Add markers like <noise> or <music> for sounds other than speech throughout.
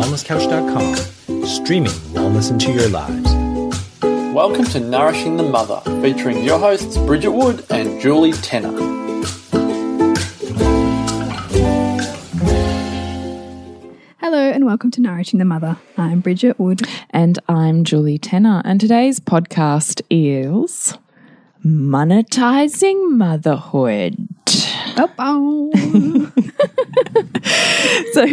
wellnesscouch.com, streaming wellness into your lives. Welcome to Nourishing the Mother, featuring your hosts Bridget Wood and Julie Tenner. Hello and welcome to Nourishing the Mother. I'm Bridget Wood. And I'm Julie Tenner. And today's podcast is Monetizing Motherhood. <laughs> So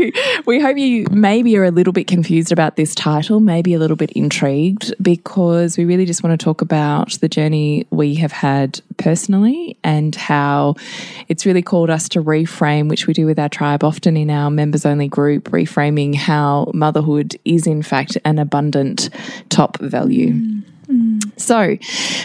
we hope you maybe are a little bit confused about this title, maybe a little bit intrigued, because we really just want to talk about the journey we have had personally and how it's really called us to reframe, which we do with our tribe often in our members only group, reframing how motherhood is in fact an abundant top value. Mm. So,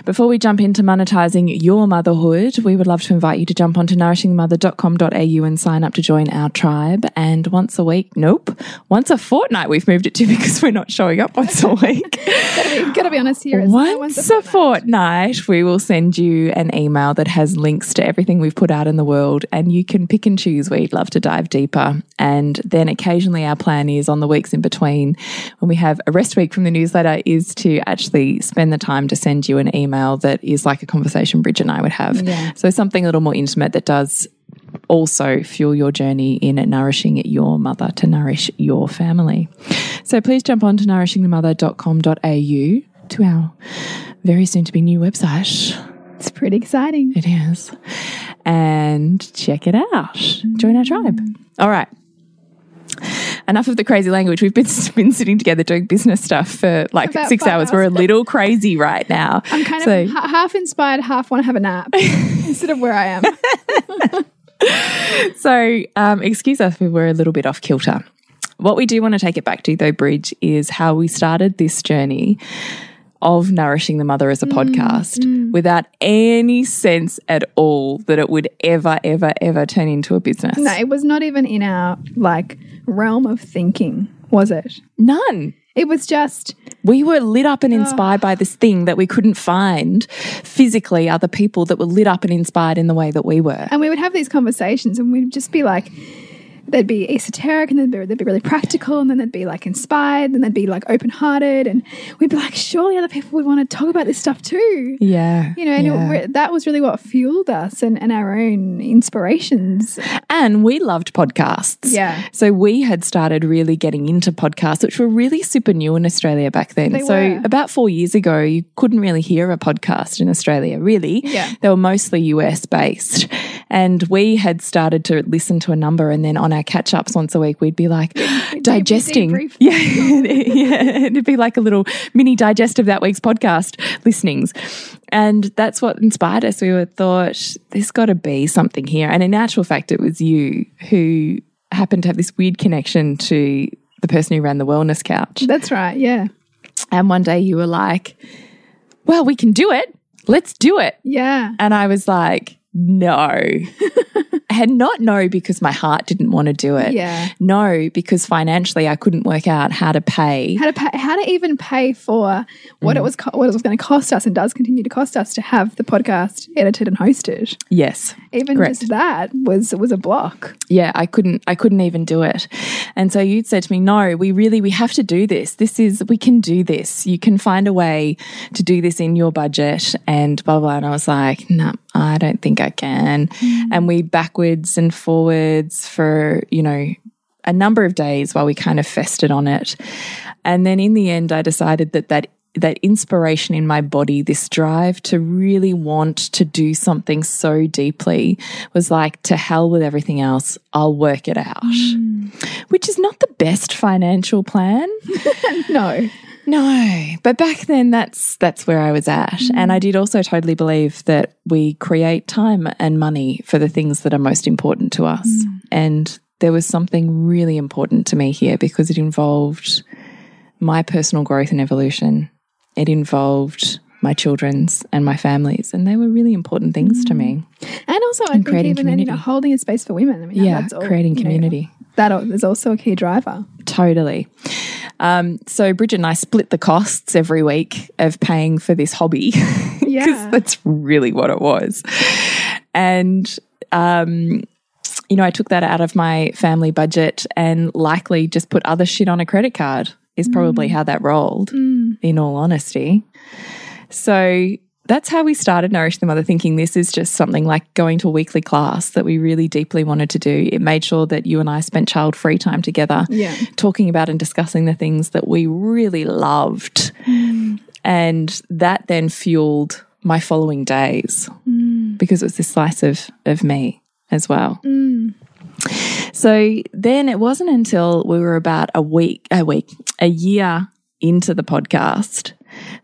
before we jump into monetizing your motherhood, we would love to invite you to jump onto nourishingmother.com.au and sign up to join our tribe. And once a week, nope, once a fortnight, we've moved it to <laughs> because we're not showing up once a week. gotta, <laughs> be, gotta be honest here. It's Once a fortnight, we will send you an email that has links to everything we've put out in the world, and you can pick and choose where you'd love to dive deeper. And then occasionally, our plan is on the weeks in between, when we have a rest week from the newsletter, is to actually spend the time to send you an email that is like a conversation Bridge and I would have. Yeah. So something a little more intimate that does also fuel your journey in nourishing your mother to nourish your family. So please jump on to nourishingthemother.com.au to our very soon to be new website. It's pretty exciting. It is. And check it out. Join our tribe. All right. Enough of the crazy language. We've been, <laughs> been sitting together doing business stuff for like About six five hours. We're a little crazy right now. I'm kind So- of ha- half inspired, half want to have a nap <laughs> instead of where I am. <laughs> So, um, excuse us if we're a little bit off kilter. What we do want to take it back to, though, Bridge, is how we started this journey of nourishing the mother as a mm, podcast mm. without any sense at all that it would ever, ever, ever turn into a business. No, it was not even in our like realm of thinking, was it? None. It was just We were lit up and inspired by this thing that we couldn't find physically other people that were lit up and inspired in the way that we were. and we would have these conversations and we'd just be like they'd be esoteric and then they'd be, they'd be really practical and then they'd be like inspired and they'd be like open-hearted and we'd be like surely other people would want to talk about this stuff too Yeah. you know and yeah. it, that was really what fueled us and, and our own inspirations And we loved podcasts. Yeah. So we had started really getting into podcasts, which were really super new in Australia back then. They so were. about four years ago, you couldn't really hear a podcast in Australia, really. Yeah. They were mostly US based. And we had started to listen to a number, and then on our catch ups once a week, we'd be like <laughs> digesting. debrief. Yeah. <laughs> yeah. It'd be like a little mini digest of that week's podcast listenings. And that's what inspired us. We were thought, there's got to be something here. And in actual fact, it was you who happened to have this weird connection to the person who ran the wellness couch. that's right yeah And one day you were like, well, we can do it. Let's do it. yeah And I was like, no. and not no because my heart didn't want to do it. Yeah. No, because financially I couldn't work out how to pay. how to pay, how to even pay for what Mm. it was what it was going to cost us and does continue to cost us to have the podcast edited and hosted Yes. even Correct. just that was was a block yeah i couldn't i couldn't even do it and so you'd said to me no we really we have to do this this is we can do this you can find a way to do this in your budget and blah blah, blah. and i was like no i don't think i can. Mm. And we backwards and forwards for you know a number of days while we kind of festered on it. And then in the end i decided that that that inspiration in my body, this drive to really want to do something so deeply was like, to hell with everything else, I'll work it out. Mm. Which is not the best financial plan. <laughs> no No, but back then that's that's where I was at, mm. and I did also totally believe that we create time and money for the things that are most important to us. Mm. And there was something really important to me here because it involved my personal growth and evolution. It involved my children's and my family's, and they were really important things to mm. me. and also i think creating even then you know holding a space for women I mean, Yeah, that's all, creating you know, community. that is also a key driver Totally. Um, so Bridget and I split the costs every week of paying for this hobby. <laughs> Yeah. Because that's really what it was. And um, you know, I took that out of my family budget and likely just put other shit on a credit card, is probably how that rolled, in all honesty. So that's how we started Nourish the Mother, thinking this is just something like going to a weekly class that we really deeply wanted to do. It made sure that you and I spent child free time together, Yeah. talking about and discussing the things that we really loved. Mm. And that then fueled my following days mm. because it was this slice of, of me as well. Mm. So then it wasn't until we were about a week, a week, a year into the podcast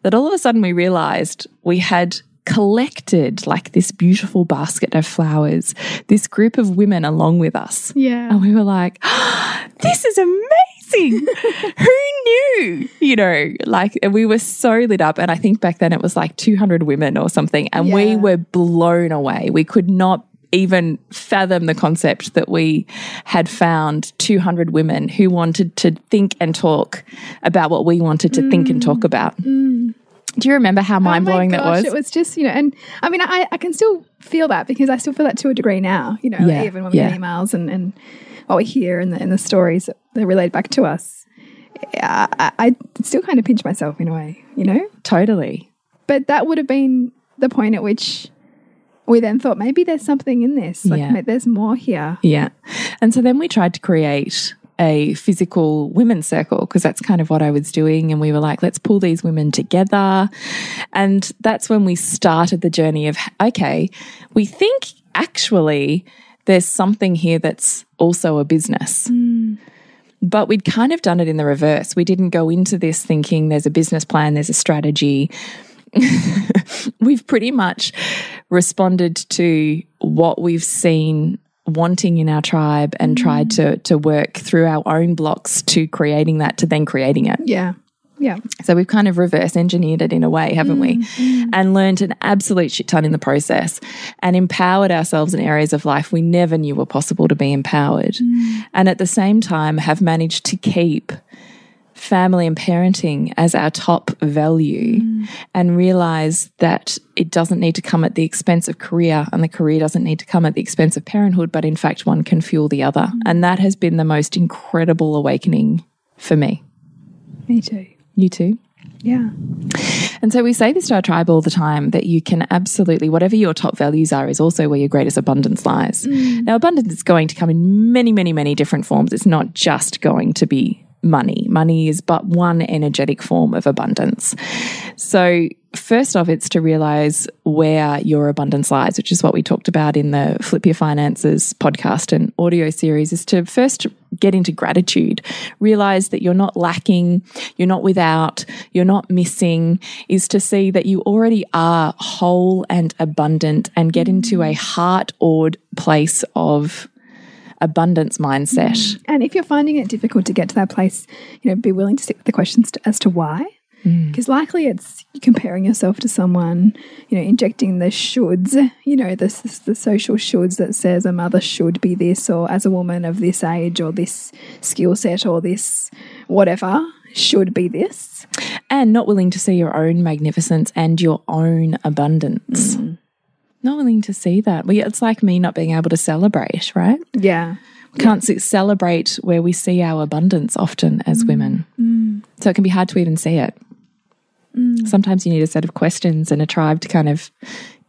that all of a sudden we realized we had collected like this beautiful basket of flowers, this group of women along with us. Yeah. And we were like, <gasps> this is amazing. <laughs> Who knew? You know, like we were so lit up. And I think back then it was like 200 women or something. And we were blown away. We could not even fathom the concept that we had found 200 women who wanted to think and talk about what we wanted to think and talk mm. about. Mm. Do you remember how mind blowing Oh that was? It was just, you know, and I mean, I, I can still feel that because I still feel that to a degree now, you know, Yeah, even when we yeah. get emails and, and what we hear and the, and the stories that are relayed back to us. I, I, I still kind of pinch myself in a way, you know? totally. But that would have been the point at which we then thought maybe there's something in this. Like, Yeah. there's more here. Yeah. And so then we tried to create a physical women's circle because that's kind of what I was doing. And we were like, let's pull these women together. And that's when we started the journey of, okay, we think actually there's something here that's also a business. Hmm. But we'd kind of done it in the reverse. We didn't go into this thinking there's a business plan, there's a strategy. <laughs> We've pretty much responded to what we've seen wanting in our tribe and mm. tried to to work through our own blocks to creating that to then creating it. Yeah. Yeah. So we've kind of reverse engineered it in a way, haven't we? Mm. Mm. And learned an absolute shit ton in the process and empowered ourselves in areas of life we never knew were possible to be empowered. And at the same time, have managed to keep family and parenting as our top value mm. and realize that it doesn't need to come at the expense of career and the career doesn't need to come at the expense of parenthood, but in fact, one can fuel the other. Mm. And that has been the most incredible awakening for me. Me too. You too? Yeah. And so we say this to our tribe all the time that you can absolutely, whatever your top values are, is also where your greatest abundance lies. Mm. Now, abundance is going to come in many, many, many different forms. It's not just going to be money. Money is but one energetic form of abundance. So, first off, it's to realize where your abundance lies, which is what we talked about in the Flip Your Finances podcast and audio series, is to first get into gratitude, realize that you're not lacking, you're not without, you're not missing, is to see that you already are whole and abundant and get into a heart awed place of abundance mindset. Mm. And if you're finding it difficult to get to that place, you know, be willing to sit with the questions to, as to why. Mm. Because likely it's comparing yourself to someone, you know, injecting the shoulds, you know, this, this the social shoulds that says a mother should be this, or as a woman of this age, or this skill set, or this whatever should be this. and not willing to see your own magnificence and your own abundance. Mm. Not willing to see that. We, it's like me not being able to celebrate, right? Yeah. We can't se- celebrate where we see our abundance often as mm. women. Mm. So it can be hard to even see it. Mm. Sometimes you need a set of questions and a tribe to kind of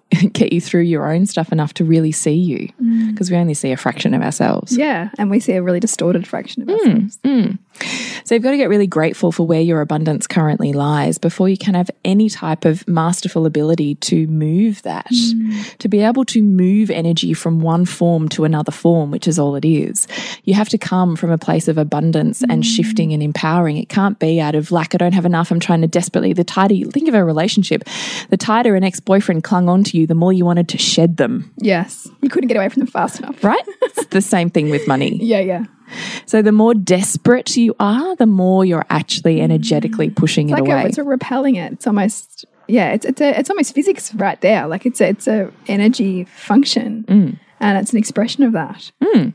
<laughs> get you through your own stuff enough to really see you mm. because we only see a fraction of ourselves. Yeah. And we see a really distorted fraction of mm, ourselves. Mm. So you've got to get really grateful for where your abundance currently lies before you can have any type of masterful ability to move that, to be able to move energy from one form to another form, which is all it is. You have to come from a place of abundance and shifting and empowering. It can't be out of lack. I don't have enough. I'm trying to desperately. The tighter, you think of a relationship, the tighter an ex boyfriend clung on to you, the more you wanted to shed them, Yes. You couldn't get away from them fast enough. right? it's the same thing with money. <laughs> Yeah. Yeah. So the more desperate you are, the more you're actually mm. energetically pushing it like away. a, it's a repelling it. It's almost yeah. It's it's a, it's almost physics right there. Like it's a, it's a energy function, mm. and it's an expression of that. Mm.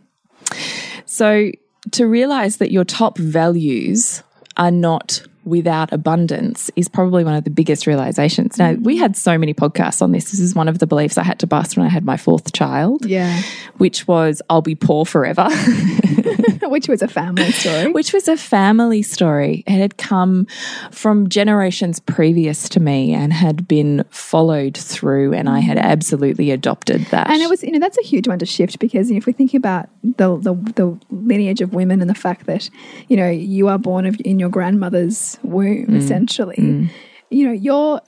so to realize that your top values are not without abundance is probably one of the biggest realizations. Now, we had so many podcasts on this. This is one of the beliefs I had to bust when I had my fourth child, Yeah. which was I'll be poor forever. <laughs> Which was a family story. which was a family story. It had come from generations previous to me and had been followed through, and I had absolutely adopted that. And it was, you know, that's a huge one to shift because you know, if we think about the, the the lineage of women and the fact that, you know, you are born of, in your grandmother's womb, mm. essentially, mm. you know, you're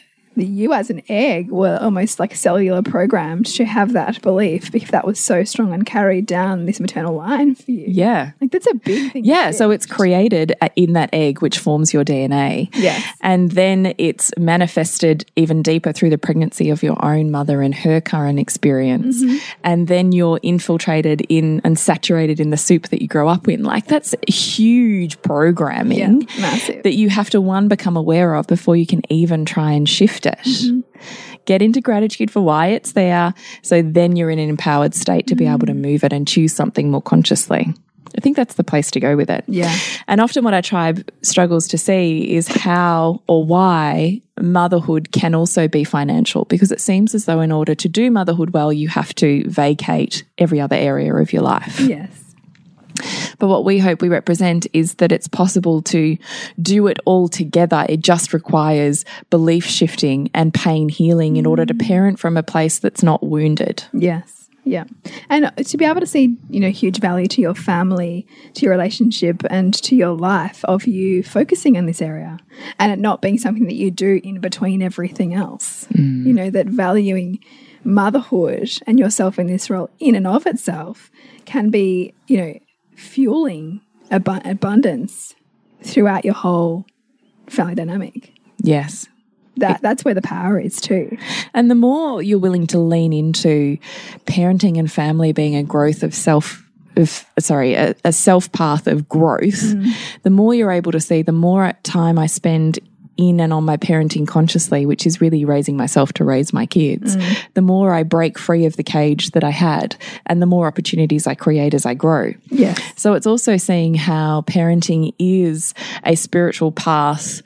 you as an egg were almost like cellular programmed to have that belief because that was so strong and carried down this maternal line for you. yeah. Like that's a big thing. Yeah, so it's created in that egg, which forms your DNA. Yes. And then it's manifested even deeper through the pregnancy of your own mother and her current experience. Mm-hmm. And then you're infiltrated in and saturated in the soup that you grow up in. Like that's huge programming Yeah, that you have to, one, become aware of before you can even try and shift it. Mm-hmm. Get into gratitude for why it's there. So then you're in an empowered state to be able to Mm. move it and choose something more consciously. I think that's the place to go with it. Yeah. And often what our tribe struggles to see is how or why motherhood can also be financial because it seems as though in order to do motherhood well, you have to vacate every other area of your life. Yes. But what we hope we represent is that it's possible to do it all together. It just requires belief shifting and pain healing in order to mm. parent from a place that's not wounded. Yes. Yeah. And to be able to see, you know, huge value to your family, to your relationship, and to your life of you focusing on this area and it not being something that you do in between everything else. Mm. You know, that valuing motherhood and yourself in this role in and of itself can be, you know, fueling abu abundance throughout your whole family dynamic. Yes. That that's where the power is too. And the more you're willing to lean into parenting and family being a growth of self of sorry, a, a self path of growth, mm. the more you're able to see, the more time I spend in and on my parenting consciously, which is really raising myself to raise my kids, mm. the more I break free of the cage that I had and the more opportunities I create as I grow. Yes. So it's also seeing how parenting is a spiritual path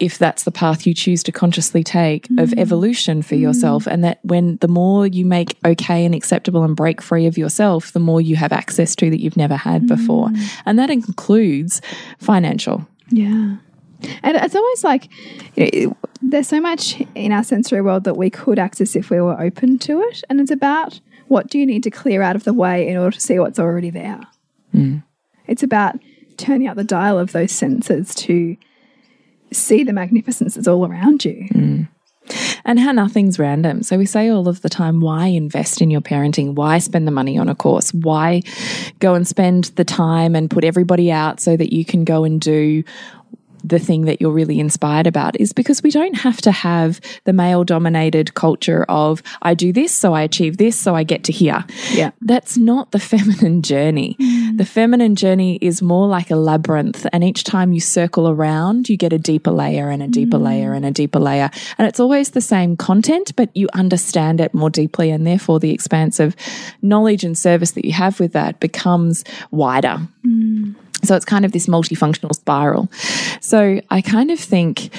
if that's the path you choose to consciously take of mm. evolution for yourself mm. and that when the more you make okay and acceptable and break free of yourself the more you have access to that you've never had before and that includes financial Yeah. And it's almost like you know, there's so much in our sensory world that we could access if we were open to it. And it's about what do you need to clear out of the way in order to see what's already there. Mm. It's about turning up the dial of those senses to see the magnificence that's all around you. Mm. and how nothing's random. So we say all of the time, why invest in your parenting? Why spend the money on a course? Why go and spend the time and put everybody out so that you can go and do the thing that you're really inspired about is because we don't have to have the male dominated culture of I do this so I achieve this so I get to here. Yeah. That's not the <laughs> feminine journey. Mm. The feminine journey is more like a labyrinth and each time you circle around you get a deeper layer and a deeper mm. layer and a deeper layer and it's always the same content but you understand it more deeply and therefore the expanse of knowledge and service that you have with that becomes wider. Mm. So it's kind of this multifunctional spiral. So I kind of think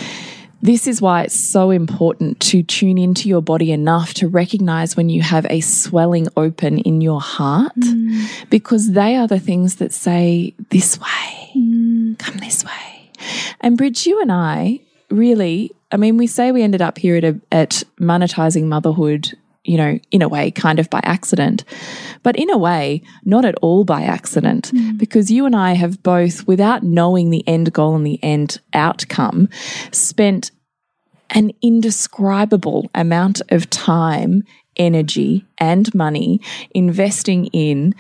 this is why it's so important to tune into your body enough to recognize when you have a swelling open in your heart, mm. because they are the things that say, This way, mm. come this way. And Bridge, you and I really, I mean, we say we ended up here at, a, at monetizing motherhood you know, in a way, kind of by accident, but in a way, not at all by accident, hmm. because you and I have both, without knowing the end goal and the end outcome, spent an indescribable amount of time, energy, and money investing in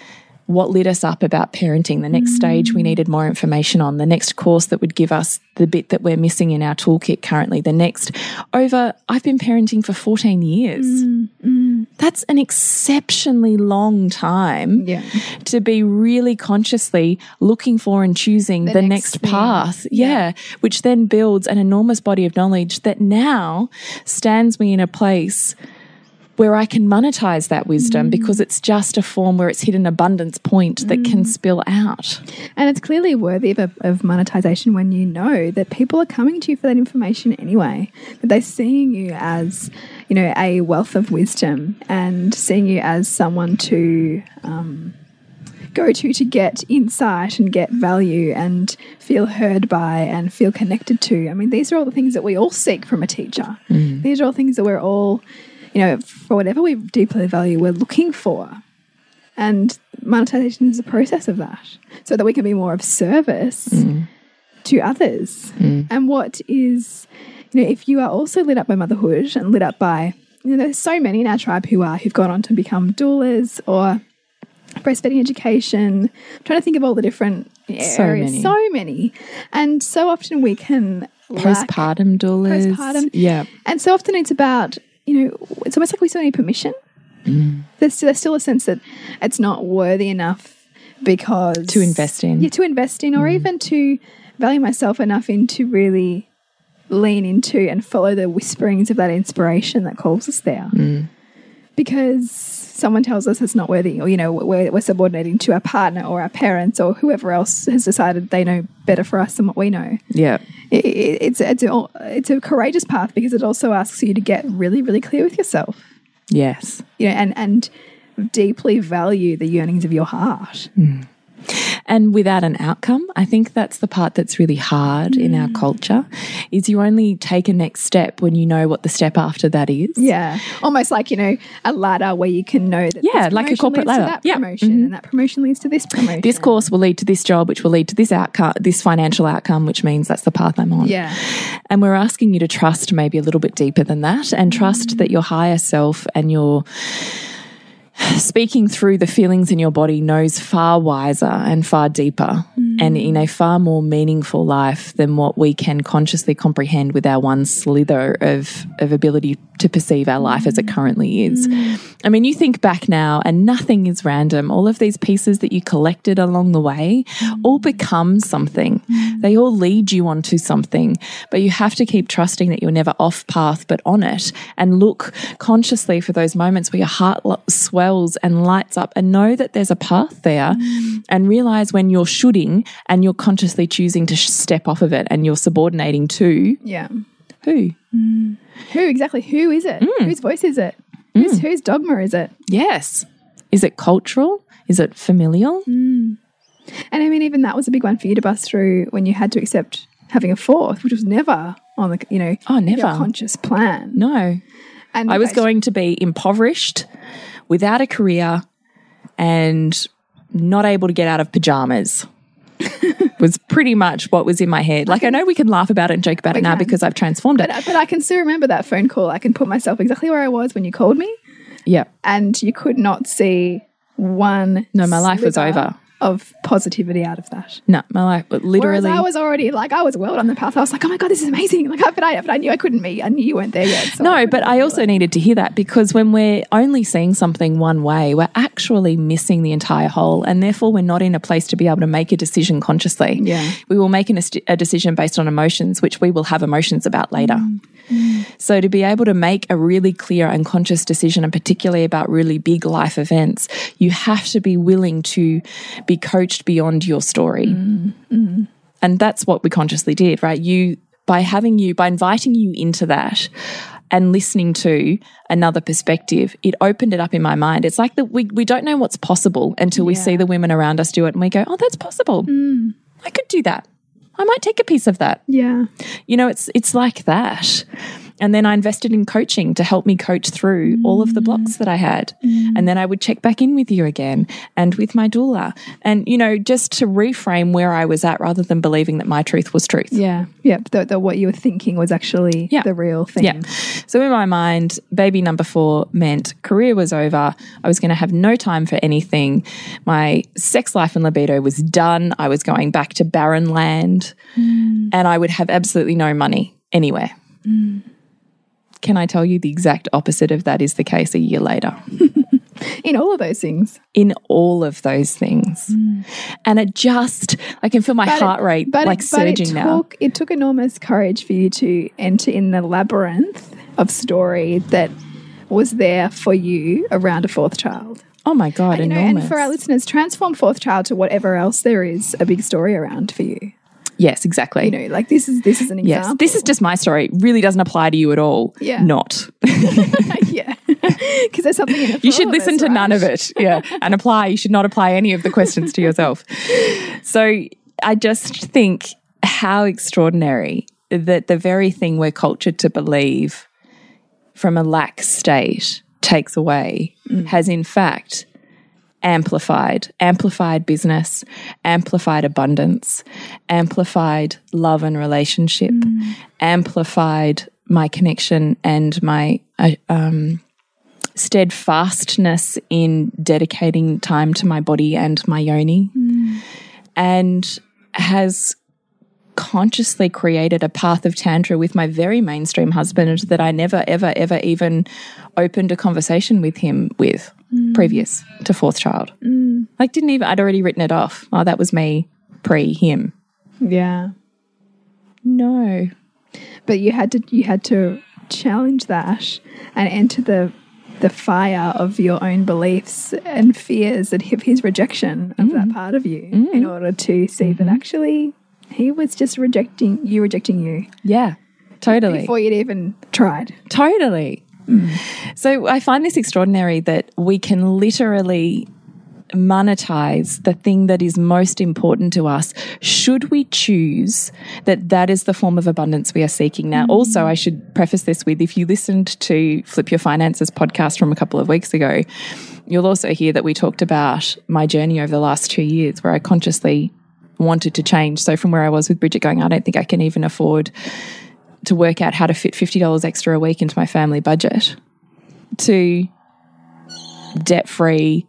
what lit us up about parenting, the next stage we mm. needed more information on, the next course that would give us the bit that we're missing in our toolkit currently, the next over, I've been parenting for 14 years. Mm, mm. That's an exceptionally long time Yeah. to be really consciously looking for and choosing the, next next, thing. path. Yeah. Which then builds an enormous body of knowledge that now stands me in a place where I can monetize that wisdom mm. because it's just a form where it's hit an abundance point that can mm. spill out. And it's clearly worthy of, of monetization when you know that people are coming to you for that information anyway. That they're seeing you as, you know, a wealth of wisdom and seeing you as someone to um, go to to get insight and get value and feel heard by and feel connected to. I mean, these are all the things that we all seek from a teacher. Mm. These are all things that we're all, you know, for whatever we deeply value, we're looking for. And monetization is a process of that so that we can be more of service mm. to others. Mm. And what is, you know, if you are also lit up by motherhood and lit up by, you know, there's so many in our tribe who are, who've gone on to become doulas or breastfeeding education. I'm trying to think of all the different areas. many. So many. And so often we can Postpartum doulas. Postpartum. Yeah. and so often it's about, you know, it's almost like we still need permission. Mm. There's, still, there's still a sense that it's not worthy enough because. To invest in. Yeah, to invest in, Mm. or even to value myself enough in to really lean into and follow the whisperings of that inspiration that calls us there. Mm. Because someone tells us it's not worthy, or, you know, we're, we're subordinating to our partner or our parents or whoever else has decided they know better for us than what we know Yeah. it, it- it's it's a, it's a courageous path because it also asks you to get really really clear with yourself Yes. you know and and deeply value the yearnings of your heart mm. And without an outcome, I think that's the part that's really hard in our mm. culture is you only take a next step when you know what the step after that is. yeah almost like you know a ladder where you can know that Yeah, like a corporate leads to ladder. that Yeah. Promotion mm-hmm. and that promotion leads to this promotion This course will lead to this job, which will lead to this outcome, this financial outcome, which means that's the path I'm on. yeah And we're asking you to trust maybe a little bit deeper than that and trust mm. that your higher self and your speaking through the feelings in your body knows far wiser and far deeper and in a far more meaningful life than what we can consciously comprehend with our one slither of, of ability to perceive our life as it currently is. I mean, you think back now and nothing is random. All of these pieces that you collected along the way all become something. They all lead you onto something, but you have to keep trusting that you're never off path, but on it and look consciously for those moments where your heart swells and lights up and know that there's a path there and realize when you're shooting and you're consciously choosing to step off of it and you're subordinating to yeah who? Mm. who exactly who is it Mm. whose voice is it mm. whose, whose dogma is it Yes. Is it cultural? Is it familial? Mm. and I mean even that was a big one for you to bust through when you had to accept having a fourth which was never on the you know Oh, never. conscious plan No. and I was going to be impoverished, without a career, and not able to get out of pajamas. Was pretty much what was in my head. Like I know we can laugh about it and joke about it now can. because I've transformed it. But, but I can still remember that phone call. I can put myself exactly where I was when you called me, Yeah. and you could not see one. No, my life was over. Of positivity out of that. No, my life but Whereas literally I was already like I was well on the path. I was like, oh my god, this is amazing. Like, but I, but I knew I couldn't meet. I knew you weren't there yet. so No, couldn't but I also it. needed to hear that because when we're only seeing something one way, we're actually missing the entire whole. And therefore, we're not in a place to be able to make a decision consciously. Yeah. We will make an, a decision based on emotions, which we will have emotions about later. Mm. So, to be able to make a really clear and conscious decision, and particularly about really big life events, you have to be willing to be coached beyond your story. Mm, mm. And that's what we consciously did, right? You, by having you, by inviting you into that and listening to another perspective, it opened it up in my mind. It's like that we, we don't know what's possible until we see the women around us do it and we go, oh, that's possible. Mm. I could do that. I might take a piece of that. Yeah, You know, it's it's like that. And then I invested in coaching to help me coach through all of the mm. blocks that I had. Mm. And then I would check back in with you again and with my doula. And, you know, just to reframe where I was at rather than believing that my truth was truth. yeah, yeah. The, what you were thinking was actually Yeah. the real thing. Yeah. So in my mind, baby number four meant career was over. I was going to have no time for anything. My sex life and libido was done. I was going back to barren land mm. and I would have absolutely no money anywhere. Can I tell you the exact opposite of that is the case a year later? <laughs> In all of those things, In all of those things. Hmm. And it just, I can feel my But heart rate but like it, but it surging now. It took enormous courage for you to enter in the labyrinth of story that was there for you around a fourth child? Oh my God, You know, enormous. and for our listeners, transform fourth child to whatever else there is a big story around for you. Yes, exactly. You know, like this is this is an yes, example. this is just my story. It really doesn't apply to you at all. Yeah. Not. <laughs> <laughs> yeah, <laughs> because there's something in it. You should listen to none of it. Yeah. and apply. You should not apply any of the questions to yourself. So I just think how extraordinary that the very thing we're cultured to believe from a lack state takes away mm. has in fact amplified amplified business amplified abundance amplified love and relationship amplified my connection and my uh, um, steadfastness in dedicating time to my body and my yoni. And has consciously created a path of tantra with my very mainstream husband that I never ever ever even opened a conversation with him with Mm. previous to fourth child. Mm. Like didn't even I'd already written it off. Oh that was me pre him. Yeah, No. but you had to you had to challenge that and enter the the fire of your own beliefs and fears and his rejection of that mm. part of you in order to see that mm-hmm. actually he was just rejecting you rejecting you Yeah. Totally. before you'd even tried Totally. Mm. So I find this extraordinary that we can literally monetize the thing that is most important to us should we choose that that is the form of abundance we are seeking. Now mm. also i should preface this with if you listened to flip your finances podcast from a couple of weeks ago you'll also hear that we talked about my journey over the last two years where i consciously wanted to change. So from where i was with bridget going i don't think i can even afford to work out how to fit $50 extra a week into my family budget to debt free,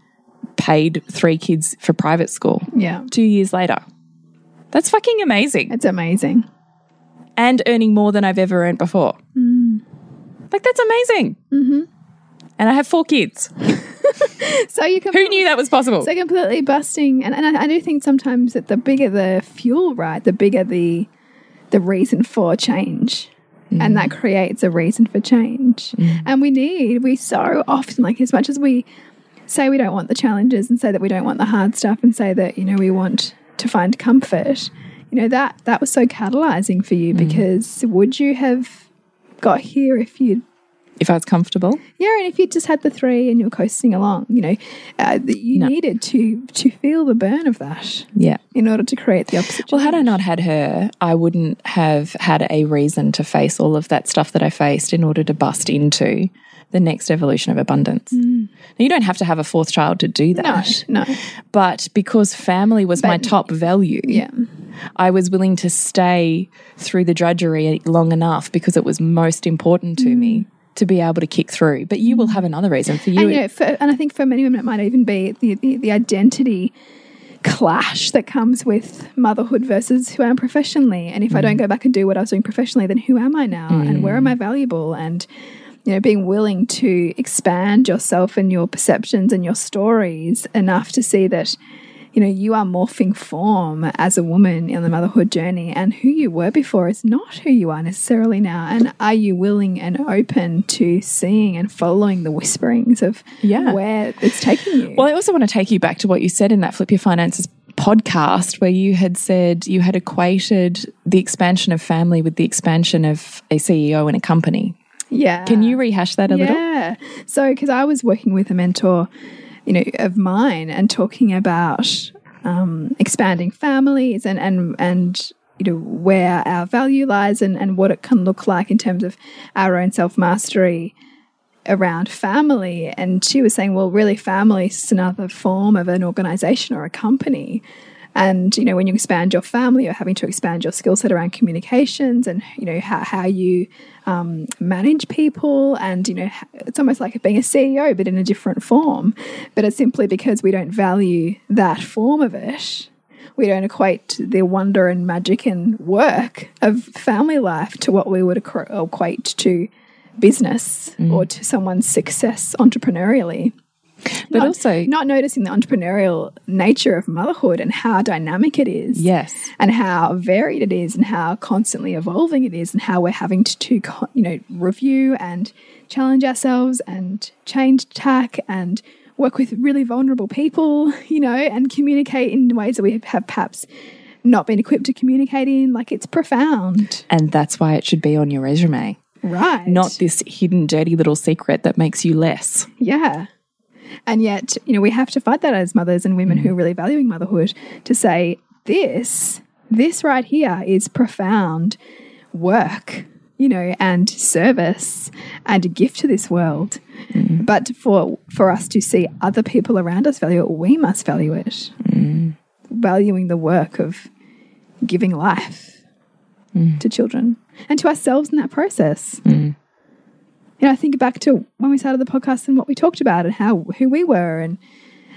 paid three kids for private school yeah two years later. That's fucking amazing. it's amazing And earning more than I've ever earned before. Like, that's amazing. Mm-hmm. And I have four kids. <laughs> so you can Who knew that was possible? So completely busting, and, and I, I do think sometimes that the bigger the fuel, right, the bigger the the reason for change, and mm. that creates a reason for change. Mm. And we need we so often like as much as we say we don't want the challenges and say that we don't want the hard stuff and say that you know we want to find comfort. You know that that was so catalyzing for you mm. because would you have got here if you'd if I was comfortable. yeah, and if you just had the three and you're coasting along, you know, uh, you No. needed to to feel the burn of that Yeah. in order to create the opposite. Well, had I not had her, I wouldn't have had a reason to face all of that stuff that I faced in order to bust into the next evolution of abundance. Now, you don't have to have a fourth child to do that. no, But because family was my top value, yeah, I was willing to stay through the drudgery long enough because it was most important to me to be able to kick through. But you will have another reason for you. and you know, for, and I think for many women it might even be the the, the identity clash that comes with motherhood versus who I am professionally. And if I don't mm. go back and do what I was doing professionally, then who am I now? And where am I mm. valuable? And you know, being willing to expand yourself and your perceptions and your stories enough to see that, you know, you are morphing form as a woman in the motherhood journey, and who you were before is not who you are necessarily now. And are you willing and open to seeing and following the whisperings of Yeah. where it's taking you? Well, I also want to take you back to what you said in that Flip Your Finances podcast, where you had said you had equated the expansion of family with the expansion of a CEO in a company. yeah. Can you rehash that a little? Yeah. So, because I was working with a mentor, you know, of mine and talking about um, expanding families and and and you know where our value lies and and what it can look like in terms of our own self mastery around family. And she was saying, well, really, family is another form of an organization or a company. And you know, when you expand your family, you're having to expand your skill set around communications and you know how, how you um, manage people. And you know, it's almost like being a CEO, but in a different form. But it's simply because we don't value that form of it. We don't equate the wonder and magic and work of family life to what we would equate to business or to someone's success entrepreneurially. <laughs> But not, also, not noticing the entrepreneurial nature of motherhood and how dynamic it is. yes. and how varied it is and how constantly evolving it is and how we're having to, to you know review and challenge ourselves and change tack and work with really vulnerable people <laughs> you know and communicate in ways that we have perhaps not been equipped to communicate in like it's profound And that's why it should be on your resume, right not this hidden, dirty little secret that makes you less. Yeah. And yet, you know, we have to fight that as mothers and women who are mm. really valuing motherhood to say, this, this right here is profound work, you know, and service and a gift to this world. Mm. But for for us to see other people around us value it, we must value it. Mm. Valuing the work of giving life to children and to ourselves in that process you know, I think back to when we started the podcast and what we talked about and how who we were and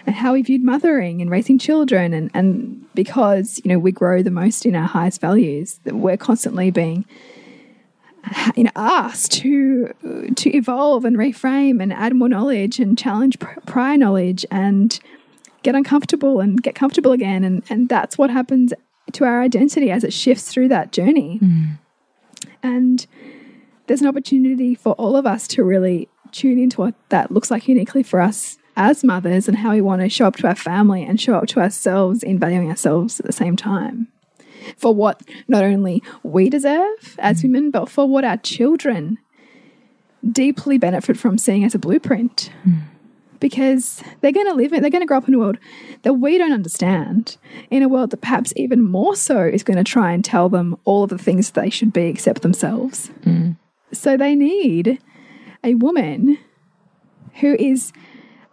and how we viewed mothering and raising children and and because you know we grow the most in our highest values that we're constantly being you know asked to to evolve and reframe and add more knowledge and challenge prior knowledge and get uncomfortable and get comfortable again. And and that's what happens to our identity as it shifts through that journey. Mm. And there's an opportunity for all of us to really tune into what that looks like uniquely for us as mothers and how we want to show up to our family and show up to ourselves in valuing ourselves at the same time. For what not only we deserve as mm. women, but for what our children deeply benefit from seeing as a blueprint. Mm. Because they're going to live it, they're going to grow up in a world that we don't understand, in a world that perhaps even more so is going to try and tell them all of the things they should be except themselves. Mm. So they need a woman who is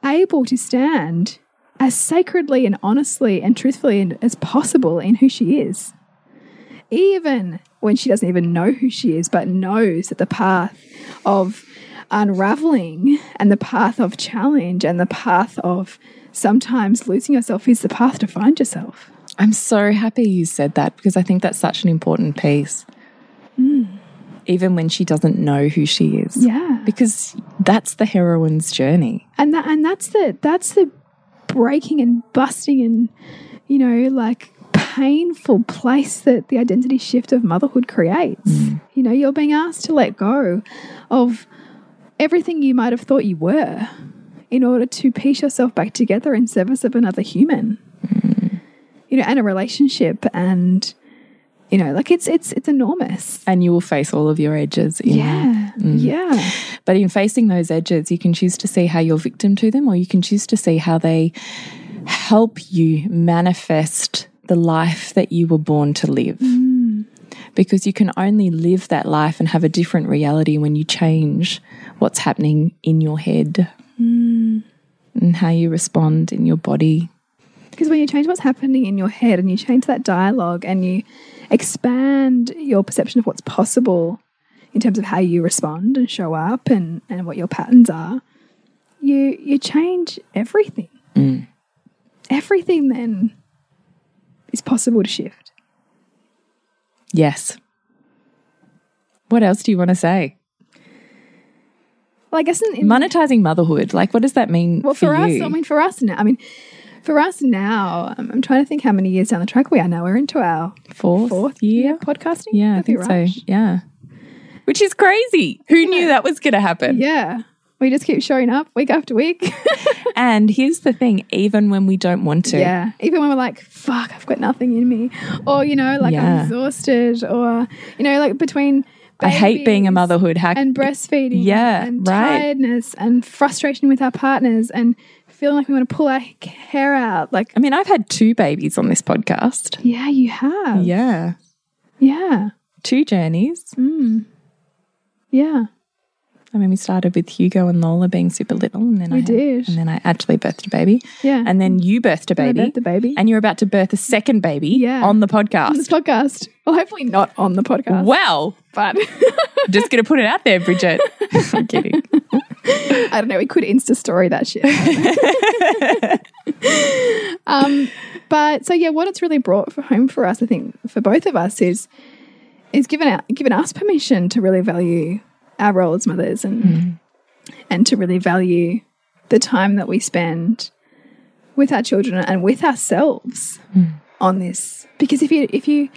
able to stand as sacredly and honestly and truthfully as possible in who she is. Even when she doesn't even know who she is, but knows that the path of unraveling and the path of challenge and the path of sometimes losing yourself is the path to find yourself. I'm so happy you said that because I think that's such an important piece. Mm. Even when she doesn't know who she is. Yeah. Because that's the heroine's journey. and that and that's the that's the breaking and busting and you know like painful place that the identity shift of motherhood creates mm. you know you're being asked to let go of everything you might have thought you were in order to piece yourself back together in service of another human mm. you know and a relationship and you know like it's it's it's enormous. And you will face all of your edges. Yeah. Mm. yeah. But in facing those edges, you can choose to see how you're victim to them, or you can choose to see how they help you manifest the life that you were born to live. Mm. Because you can only live that life and have a different reality when you change what's happening in your head. Mm. And how you respond in your body. Because when you change what's happening in your head and you change that dialogue and you expand your perception of what's possible in terms of how you respond and show up and, and what your patterns are, you you change everything. Mm. Everything then is possible to shift. Yes. What else do you want to say? Well, I guess in, in Monetizing motherhood, like what does that mean well for, for, us, you? I mean for us now, I mean for us now, I'm, I'm trying to think how many years down the track we are now. We're into our fourth, fourth year? podcasting. Yeah, I That'd think right. so. Yeah. Which is crazy. Who knew that was going to happen? Yeah. We just keep showing up week after week. <laughs> And here's the thing even when we don't want to, yeah. Even when we're like, fuck, I've got nothing in me. Or, you know, like I'm exhausted. Or, you know, like between. I hate being a motherhood hack. And breastfeeding. Yeah, And right. tiredness and frustration with our partners and feeling like we want to pull our hair out. Like, I mean, I've had two babies on this podcast. yeah, you have. Yeah. Yeah. Two journeys. Mm. Yeah. I mean, we started with Hugo and Lola being super little, and then We I had- did. and then I actually birthed a baby, Yeah. and then you birthed a I baby, birthed a baby. and you're about to birth a second baby Yeah. on the podcast. on this podcast. Well, hopefully not on the podcast. Well, But <laughs> just going to put it out there, Bridget. <laughs> I'm kidding. I don't know. We could Insta story that shit. <laughs> um, but so yeah, what it's really brought for home for us, I think, for both of us is is given out, given us permission to really value our role as mothers and mm. and to really value the time that we spend with our children and with ourselves mm. on this. Because if you if you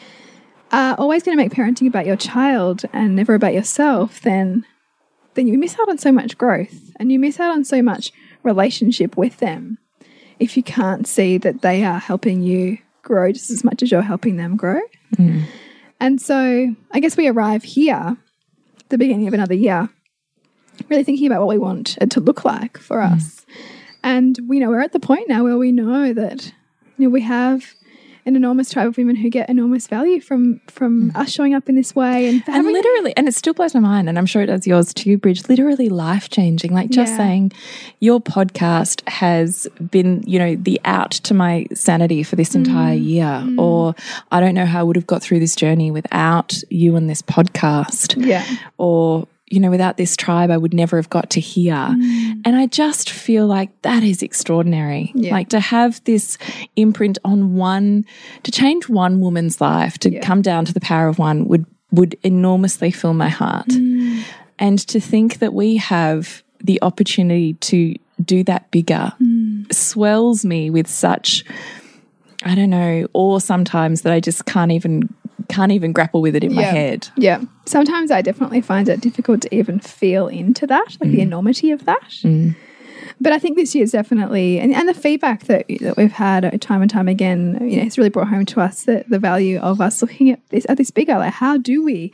are always going to make parenting about your child and never about yourself, then then you miss out on so much growth and you miss out on so much relationship with them if you can't see that they are helping you grow just as much as you're helping them grow. Mm. And so I guess we arrive here, the beginning of another year, really thinking about what we want it to look like for mm. us. And we know we're at the point now where we know that you know we have an enormous tribe of women who get enormous value from from us showing up in this way and And literally, and it still blows my mind, and I'm sure it does yours too, Bridge. Literally life changing. Like just Yeah. saying, your podcast has been, you know, the out to my sanity for this entire Mm. year. Or I don't know how I would have got through this journey without you and this podcast. yeah Or, you know, without this tribe, I would never have got to here. Mm. And I just feel like that is extraordinary. Yeah. Like to have this imprint on one, to change one woman's life, to Yeah. come down to the power of one would would enormously fill my heart. Mm. And to think that we have the opportunity to do that bigger mm. swells me with such I don't know, awe sometimes that I just can't even can't even grapple with it in my head. Yeah. Sometimes I definitely find it difficult to even feel into that, like the mm. enormity of that. Mm. But I think this year's definitely, and, and the feedback that, that we've had time and time again, you know, it's really brought home to us the, the value of us looking at this at this bigger. Like, how do we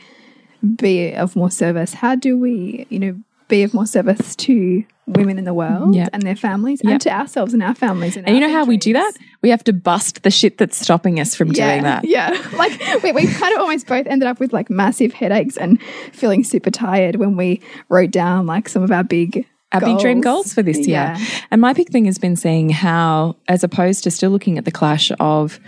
be of more service? How do we, you know, be of more service to women in the world Yeah. and their families, Yeah. and to ourselves and our families? And, And you know how we do that? We have to bust the shit that's stopping us from yeah, doing that. <laughs> Yeah. Like we, we kind of almost both ended up with like massive headaches and feeling super tired when we wrote down like some of our big Our big dream goals for this year. Yeah. And my big thing has been seeing how, as opposed to still looking at the clash of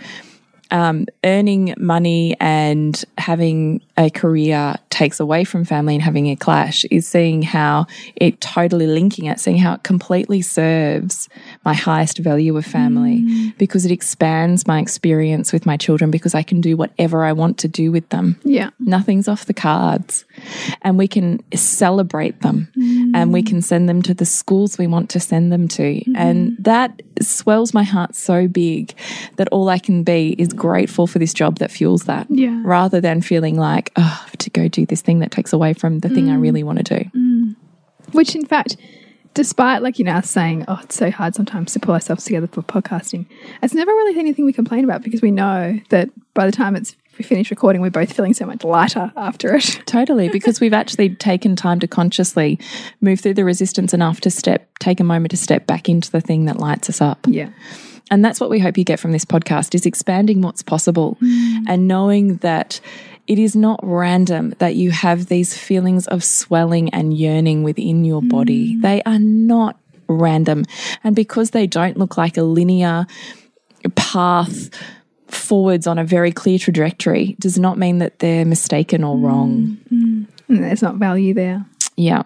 um, earning money and having a career takes away from family and having a clash, is seeing how it totally linking it, seeing how it completely serves my highest value of family mm. because it expands my experience with my children because I can do whatever I want to do with them. Yeah. Nothing's off the cards. And we can celebrate them mm. and we can send them to the schools we want to send them to. And mm-hmm. that swells my heart so big that all I can be is grateful for this job that fuels that. Yeah. Rather than feeling like, oh, I have to go do this thing that takes away from the thing I mm. really want to do. Mm. Which in fact, despite like you know us saying, oh, it's so hard sometimes to pull ourselves together for podcasting, it's never really anything we complain about because we know that by the time it's we finish recording, we're both feeling so much lighter after it. <laughs> Totally, because we've actually taken time to consciously move through the resistance enough to step, take a moment to step back into the thing that lights us up. Yeah. And that's what we hope you get from this podcast is expanding what's possible mm. and knowing that it is not random that you have these feelings of swelling and yearning within your body. Mm. They are not random. And because they don't look like a linear path forwards on a very clear trajectory does not mean that they're mistaken or wrong. And there's not value there. Yeah.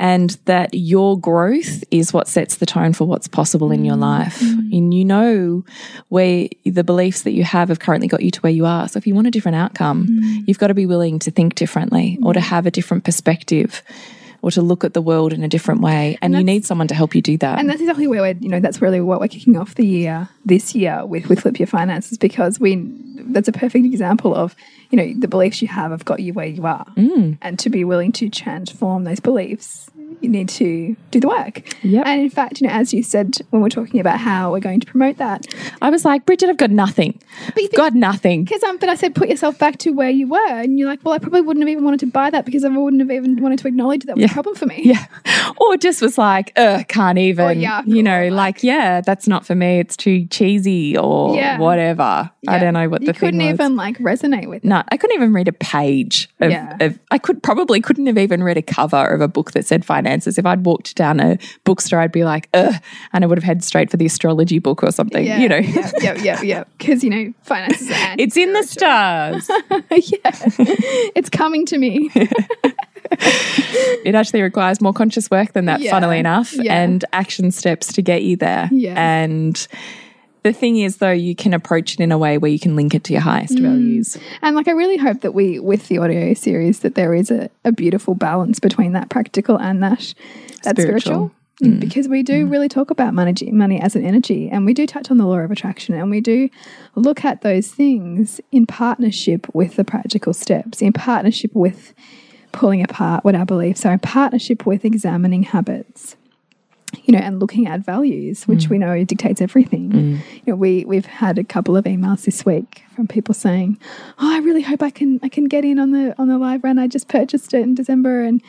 And that your growth is what sets the tone for what's possible in your mm. life. Mm. And you know where the beliefs that you have have currently got you to where you are. So if you want a different outcome, mm. you've got to be willing to think differently or to have a different perspective or to look at the world in a different way. And, you need someone to help you do that. And that's exactly where we're, you know, that's really what we're kicking off the year this year with with Flip Your Finances because we that's a perfect example of, you know, the beliefs you have have got you where you are. Mm. And to be willing to transform those beliefs, you need to do the work. Yep. And in fact, you know, as you said when we're talking about how we're going to promote that, I was like, Bridget, I've got nothing. But you think- got nothing. because um, but I said put yourself back to where you were, and you're like, well, I probably wouldn't have even wanted to buy that because I wouldn't have even wanted to acknowledge that was Yeah. a problem for me. Yeah. <laughs> Or just was like, ugh, can't even. Or, yeah, you know, like, yeah, that's not for me. It's too cheesy or Yeah. whatever. I don't know what you the couldn't even like resonate with. no, I couldn't even read a page of, Yeah. of I could probably couldn't have even read a cover of a book that said finances. If I'd walked down a bookstore, I'd be like, ugh, and I would have had straight for the astrology book or something, Yeah, you know. yeah, yeah, yeah, yeah. <laughs> Because you know, finances are <laughs> It's in the stars. <laughs> yeah, it's coming to me. it actually requires more conscious work than that, Yeah. funnily enough, Yeah. and action steps to get you there. Yeah. And the thing is, though, you can approach it in a way where you can link it to your highest Mm. values. And like, I really hope that we, with the audio series, that there is a, a beautiful balance between that practical and that that spiritual. Spiritual. Mm. Mm, because we do mm. really talk about money, money as an energy and we do touch on the law of attraction and we do look at those things in partnership with the practical steps, in partnership with pulling apart what our beliefs are, in partnership with examining habits you know, and looking at values, which mm. we know dictates everything. Mm. You know, we we've had a couple of emails this week from people saying, "Oh, I really hope I can I can get in on the on the live run. I just purchased it in December." And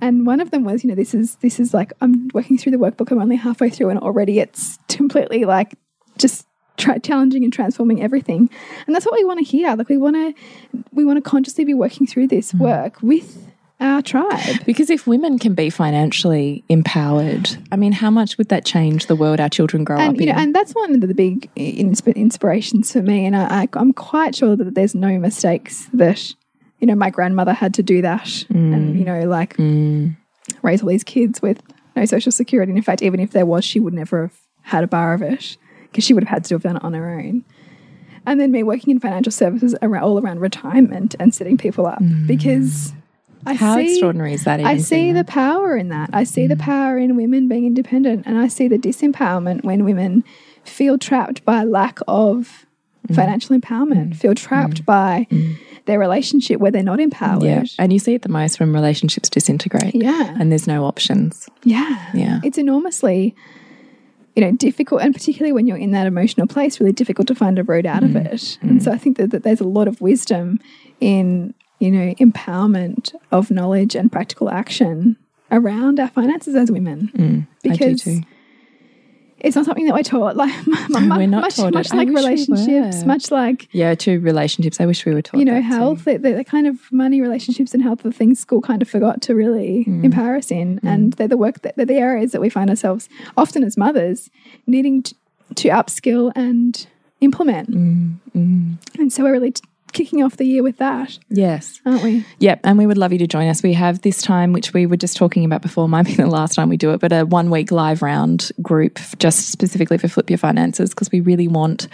and one of them was, you know, this is this is like I'm working through the workbook. I'm only halfway through, and already it's completely like just challenging and transforming everything. And that's what we want to hear. Like we want to we want to consciously be working through this mm. work with our tribe. Because if women can be financially empowered, I mean, how much would that change the world our children grow and up you know, in? and that's one of the big inspirations for me. And I, I, I'm quite sure that there's no mistakes that you know my grandmother had to do that, and mm. you know, like mm. raise all these kids with no social security. And in fact, even if there was, she would never have had a bar of it because she would have had to have done it on her own. And then me working in financial services around, all around retirement and setting people up mm. because I how see, extraordinary is that? Even I see the power in that. I see the mm. power in women being independent, and I see the disempowerment when women feel trapped by lack of mm. financial empowerment, mm. feel trapped by their relationship where they're not empowered. Yeah, and you see it the most when relationships disintegrate. Yeah. and there's no options. Yeah. Yeah. It's enormously, you know, difficult, and particularly when you're in that emotional place, really difficult to find a road out of it. And so I think that, that there's a lot of wisdom in, you know, empowerment of knowledge and practical action around our finances as women. I do Because too. it's not something that we're taught. <laughs> Like, we're not much, taught much I like we relationships, were. much like Yeah, to relationships. I wish we were taught. you know, health, the, the, kind of money, relationships, and health, the things school kind of forgot to really Mm. empower us in. And they're the work that they're the areas that we find ourselves often as mothers needing to, to upskill and implement. Mm, And so we're really kicking off the year with that, Yes. aren't we? Yep, and we would love you to join us. We have this time, which we were just talking about before, might be the last time we do it, but a one week live round group just specifically for Flip Your Finances because we really want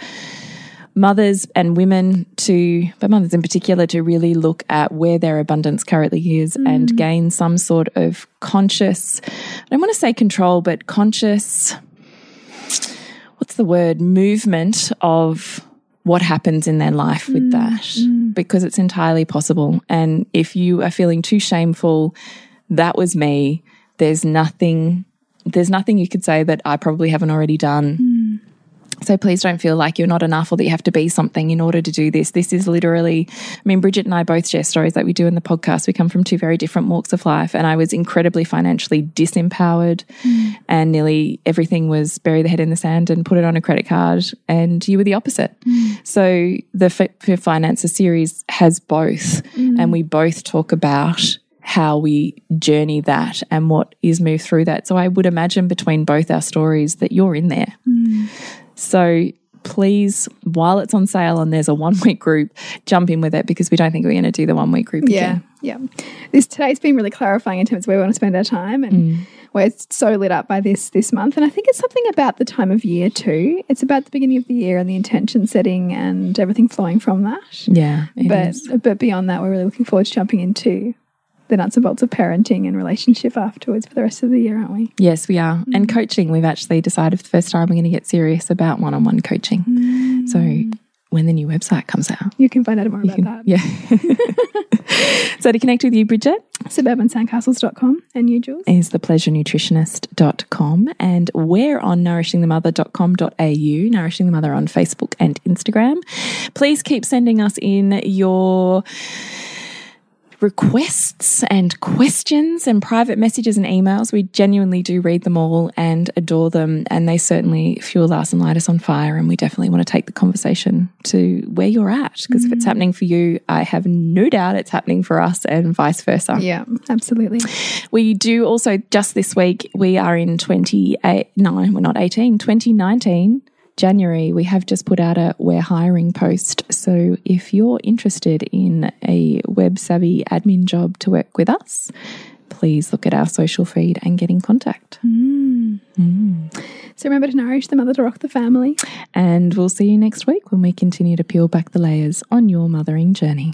mothers and women to, but mothers in particular, to really look at where their abundance currently is and mm. gain some sort of conscious, I don't want to say control, but conscious, what's the word, movement of what happens in their life with mm, that mm. because it's entirely possible. And if you are feeling too shameful, that was me. There's nothing, there's nothing you could say that I probably haven't already done. So please don't feel like you're not enough or that you have to be something in order to do this. This is literally, I mean, Bridget and I both share stories that we do in the podcast. We come from two very different walks of life, and I was incredibly financially disempowered, mm. and nearly everything was bury the head in the sand and put it on a credit card. And you were the opposite. Mm. So the Flip Your Finances series has both, mm. and we both talk about how we journey that and what is moved through that. So I would imagine between both our stories that you're in there. So please, while it's on sale and there's a one week group, jump in with it because we don't think we're going to do the one week group again. Yeah. This today's been really clarifying in terms of where we want to spend our time and mm. we're so lit up by this this month. And I think it's something about the time of year too. It's about the beginning of the year and the intention setting and everything flowing from that. Yeah. but is. but beyond that, we're really looking forward to jumping into the nuts and bolts of parenting and relationship afterwards for the rest of the year, aren't we? Yes, we are. And mm. coaching, we've actually decided for the first time we're going to get serious about one on one coaching. Mm. So when the new website comes out, You can find out more about that. yeah. <laughs> so to connect with you, Bridget, Suburbansandcastles.com and you, Jules. is thepleasurenutritionist.com and we're on nourishingthemother.com.au, Nourishing the Mother on Facebook and Instagram. Please keep sending us in your requests and questions and private messages and emails. We genuinely do read them all and adore them, and they certainly fuel us and light us on fire. And we definitely want to take the conversation to where you're at because if it's mm. happening for you, I have no doubt it's happening for us and vice versa. Yeah, absolutely. We do also just this week, we are in 28, no, we're not 18, 2019. January, we have just put out a We're Hiring post. So if you're interested in a web savvy admin job to work with us, please look at our social feed and get in contact. Mm. Mm. So remember to nourish the mother to rock the family. And we'll see you next week when we continue to peel back the layers on your mothering journey.